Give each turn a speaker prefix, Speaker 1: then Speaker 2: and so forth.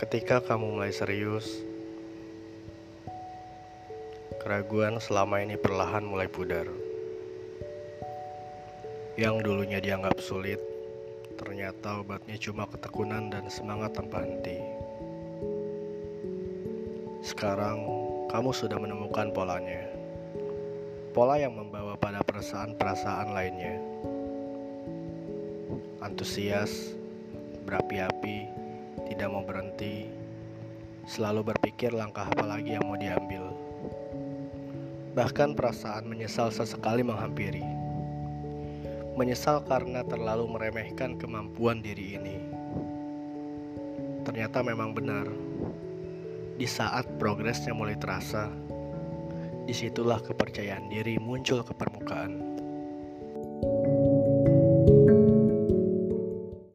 Speaker 1: Ketika kamu mulai serius, keraguan selama ini perlahan mulai pudar. Yang dulunya dianggap sulit, ternyata obatnya cuma ketekunan dan semangat tanpa henti. Sekarang kamu sudah menemukan polanya. Pola yang membawa pada perasaan-perasaan lainnya. Antusias, berapi-api, tidak mau berhenti, selalu berpikir langkah apa lagi yang mau diambil. Bahkan perasaan menyesal sesekali menghampiri. Menyesal karena terlalu meremehkan kemampuan diri ini. Ternyata memang benar. Di saat progresnya mulai terasa, di situlah kepercayaan diri muncul ke permukaan.